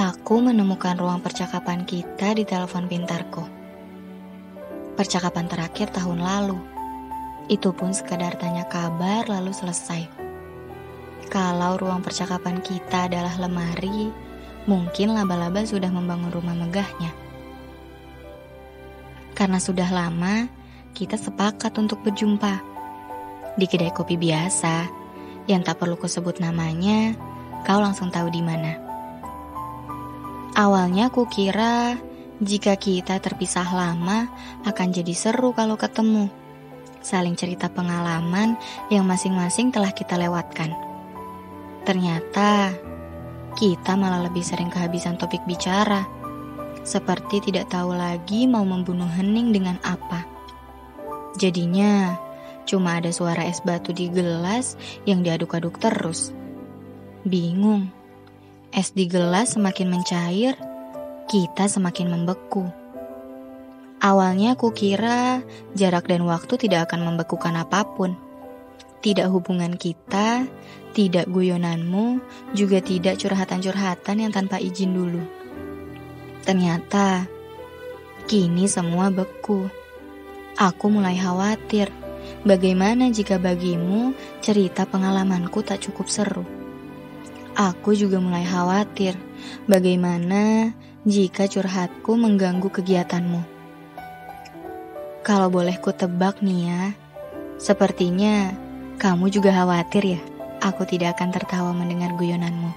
Aku menemukan ruang percakapan kita di telepon pintarku. Percakapan terakhir tahun lalu. Itu pun sekadar tanya kabar lalu selesai. Kalau ruang percakapan kita adalah lemari, mungkin laba-laba sudah membangun rumah megahnya. Karena sudah lama, kita sepakat untuk berjumpa. Di kedai kopi biasa, yang tak perlu kusebut namanya, kau langsung tahu di mana. Awalnya aku kira jika kita terpisah lama akan jadi seru kalau ketemu. Saling cerita pengalaman yang masing-masing telah kita lewatkan. Ternyata kita malah lebih sering kehabisan topik bicara. Seperti tidak tahu lagi mau membunuh hening dengan apa. Jadinya cuma ada suara es batu di gelas yang diaduk-aduk terus. Bingung. Es di gelas semakin mencair, kita semakin membeku. Awalnya aku kira jarak dan waktu tidak akan membekukan apa pun. Tidak hubungan kita, tidak guyonanmu, juga tidak curhatan-curhatan yang tanpa izin dulu. Ternyata, kini semua beku. Aku mulai khawatir, bagaimana jika bagimu cerita pengalamanku tak cukup seru. Aku juga mulai khawatir bagaimana jika curhatku mengganggu kegiatanmu. Kalau boleh ku tebak nih ya, sepertinya kamu juga khawatir ya aku tidak akan tertawa mendengar guyonanmu.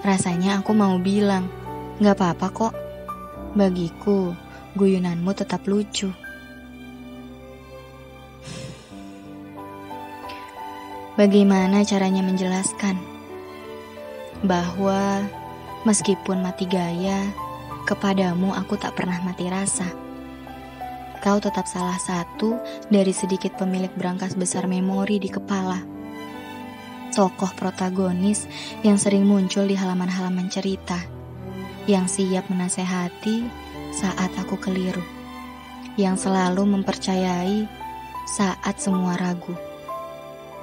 Rasanya aku mau bilang, gak apa-apa kok. Bagiku, guyonanmu tetap lucu. Bagaimana caranya menjelaskan bahwa meskipun mati gaya, kepadamu aku tak pernah mati rasa. Kau tetap salah satu dari sedikit pemilik berangkas besar memori di kepala. Tokoh protagonis yang sering muncul di halaman-halaman cerita, yang siap menasehati saat aku keliru, yang selalu mempercayai saat semua ragu.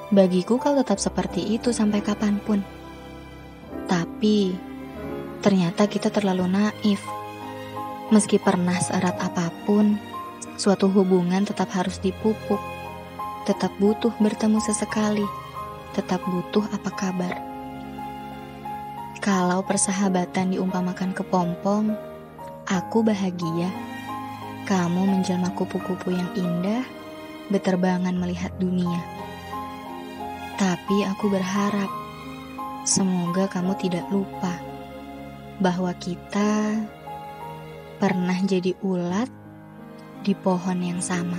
Bagiku kau tetap seperti itu sampai kapan pun. Tapi, ternyata kita terlalu naif. Meski pernah seerat apa pun, suatu hubungan tetap harus dipupuk. Tetap butuh bertemu sesekali. Tetap butuh apa kabar. Kalau persahabatan diumpamakan kepompong, aku bahagia. Kamu menjelma kupu-kupu yang indah, beterbangan melihat dunia. Tapi aku berharap semoga kamu tidak lupa bahwa kita pernah jadi ulat di pohon yang sama.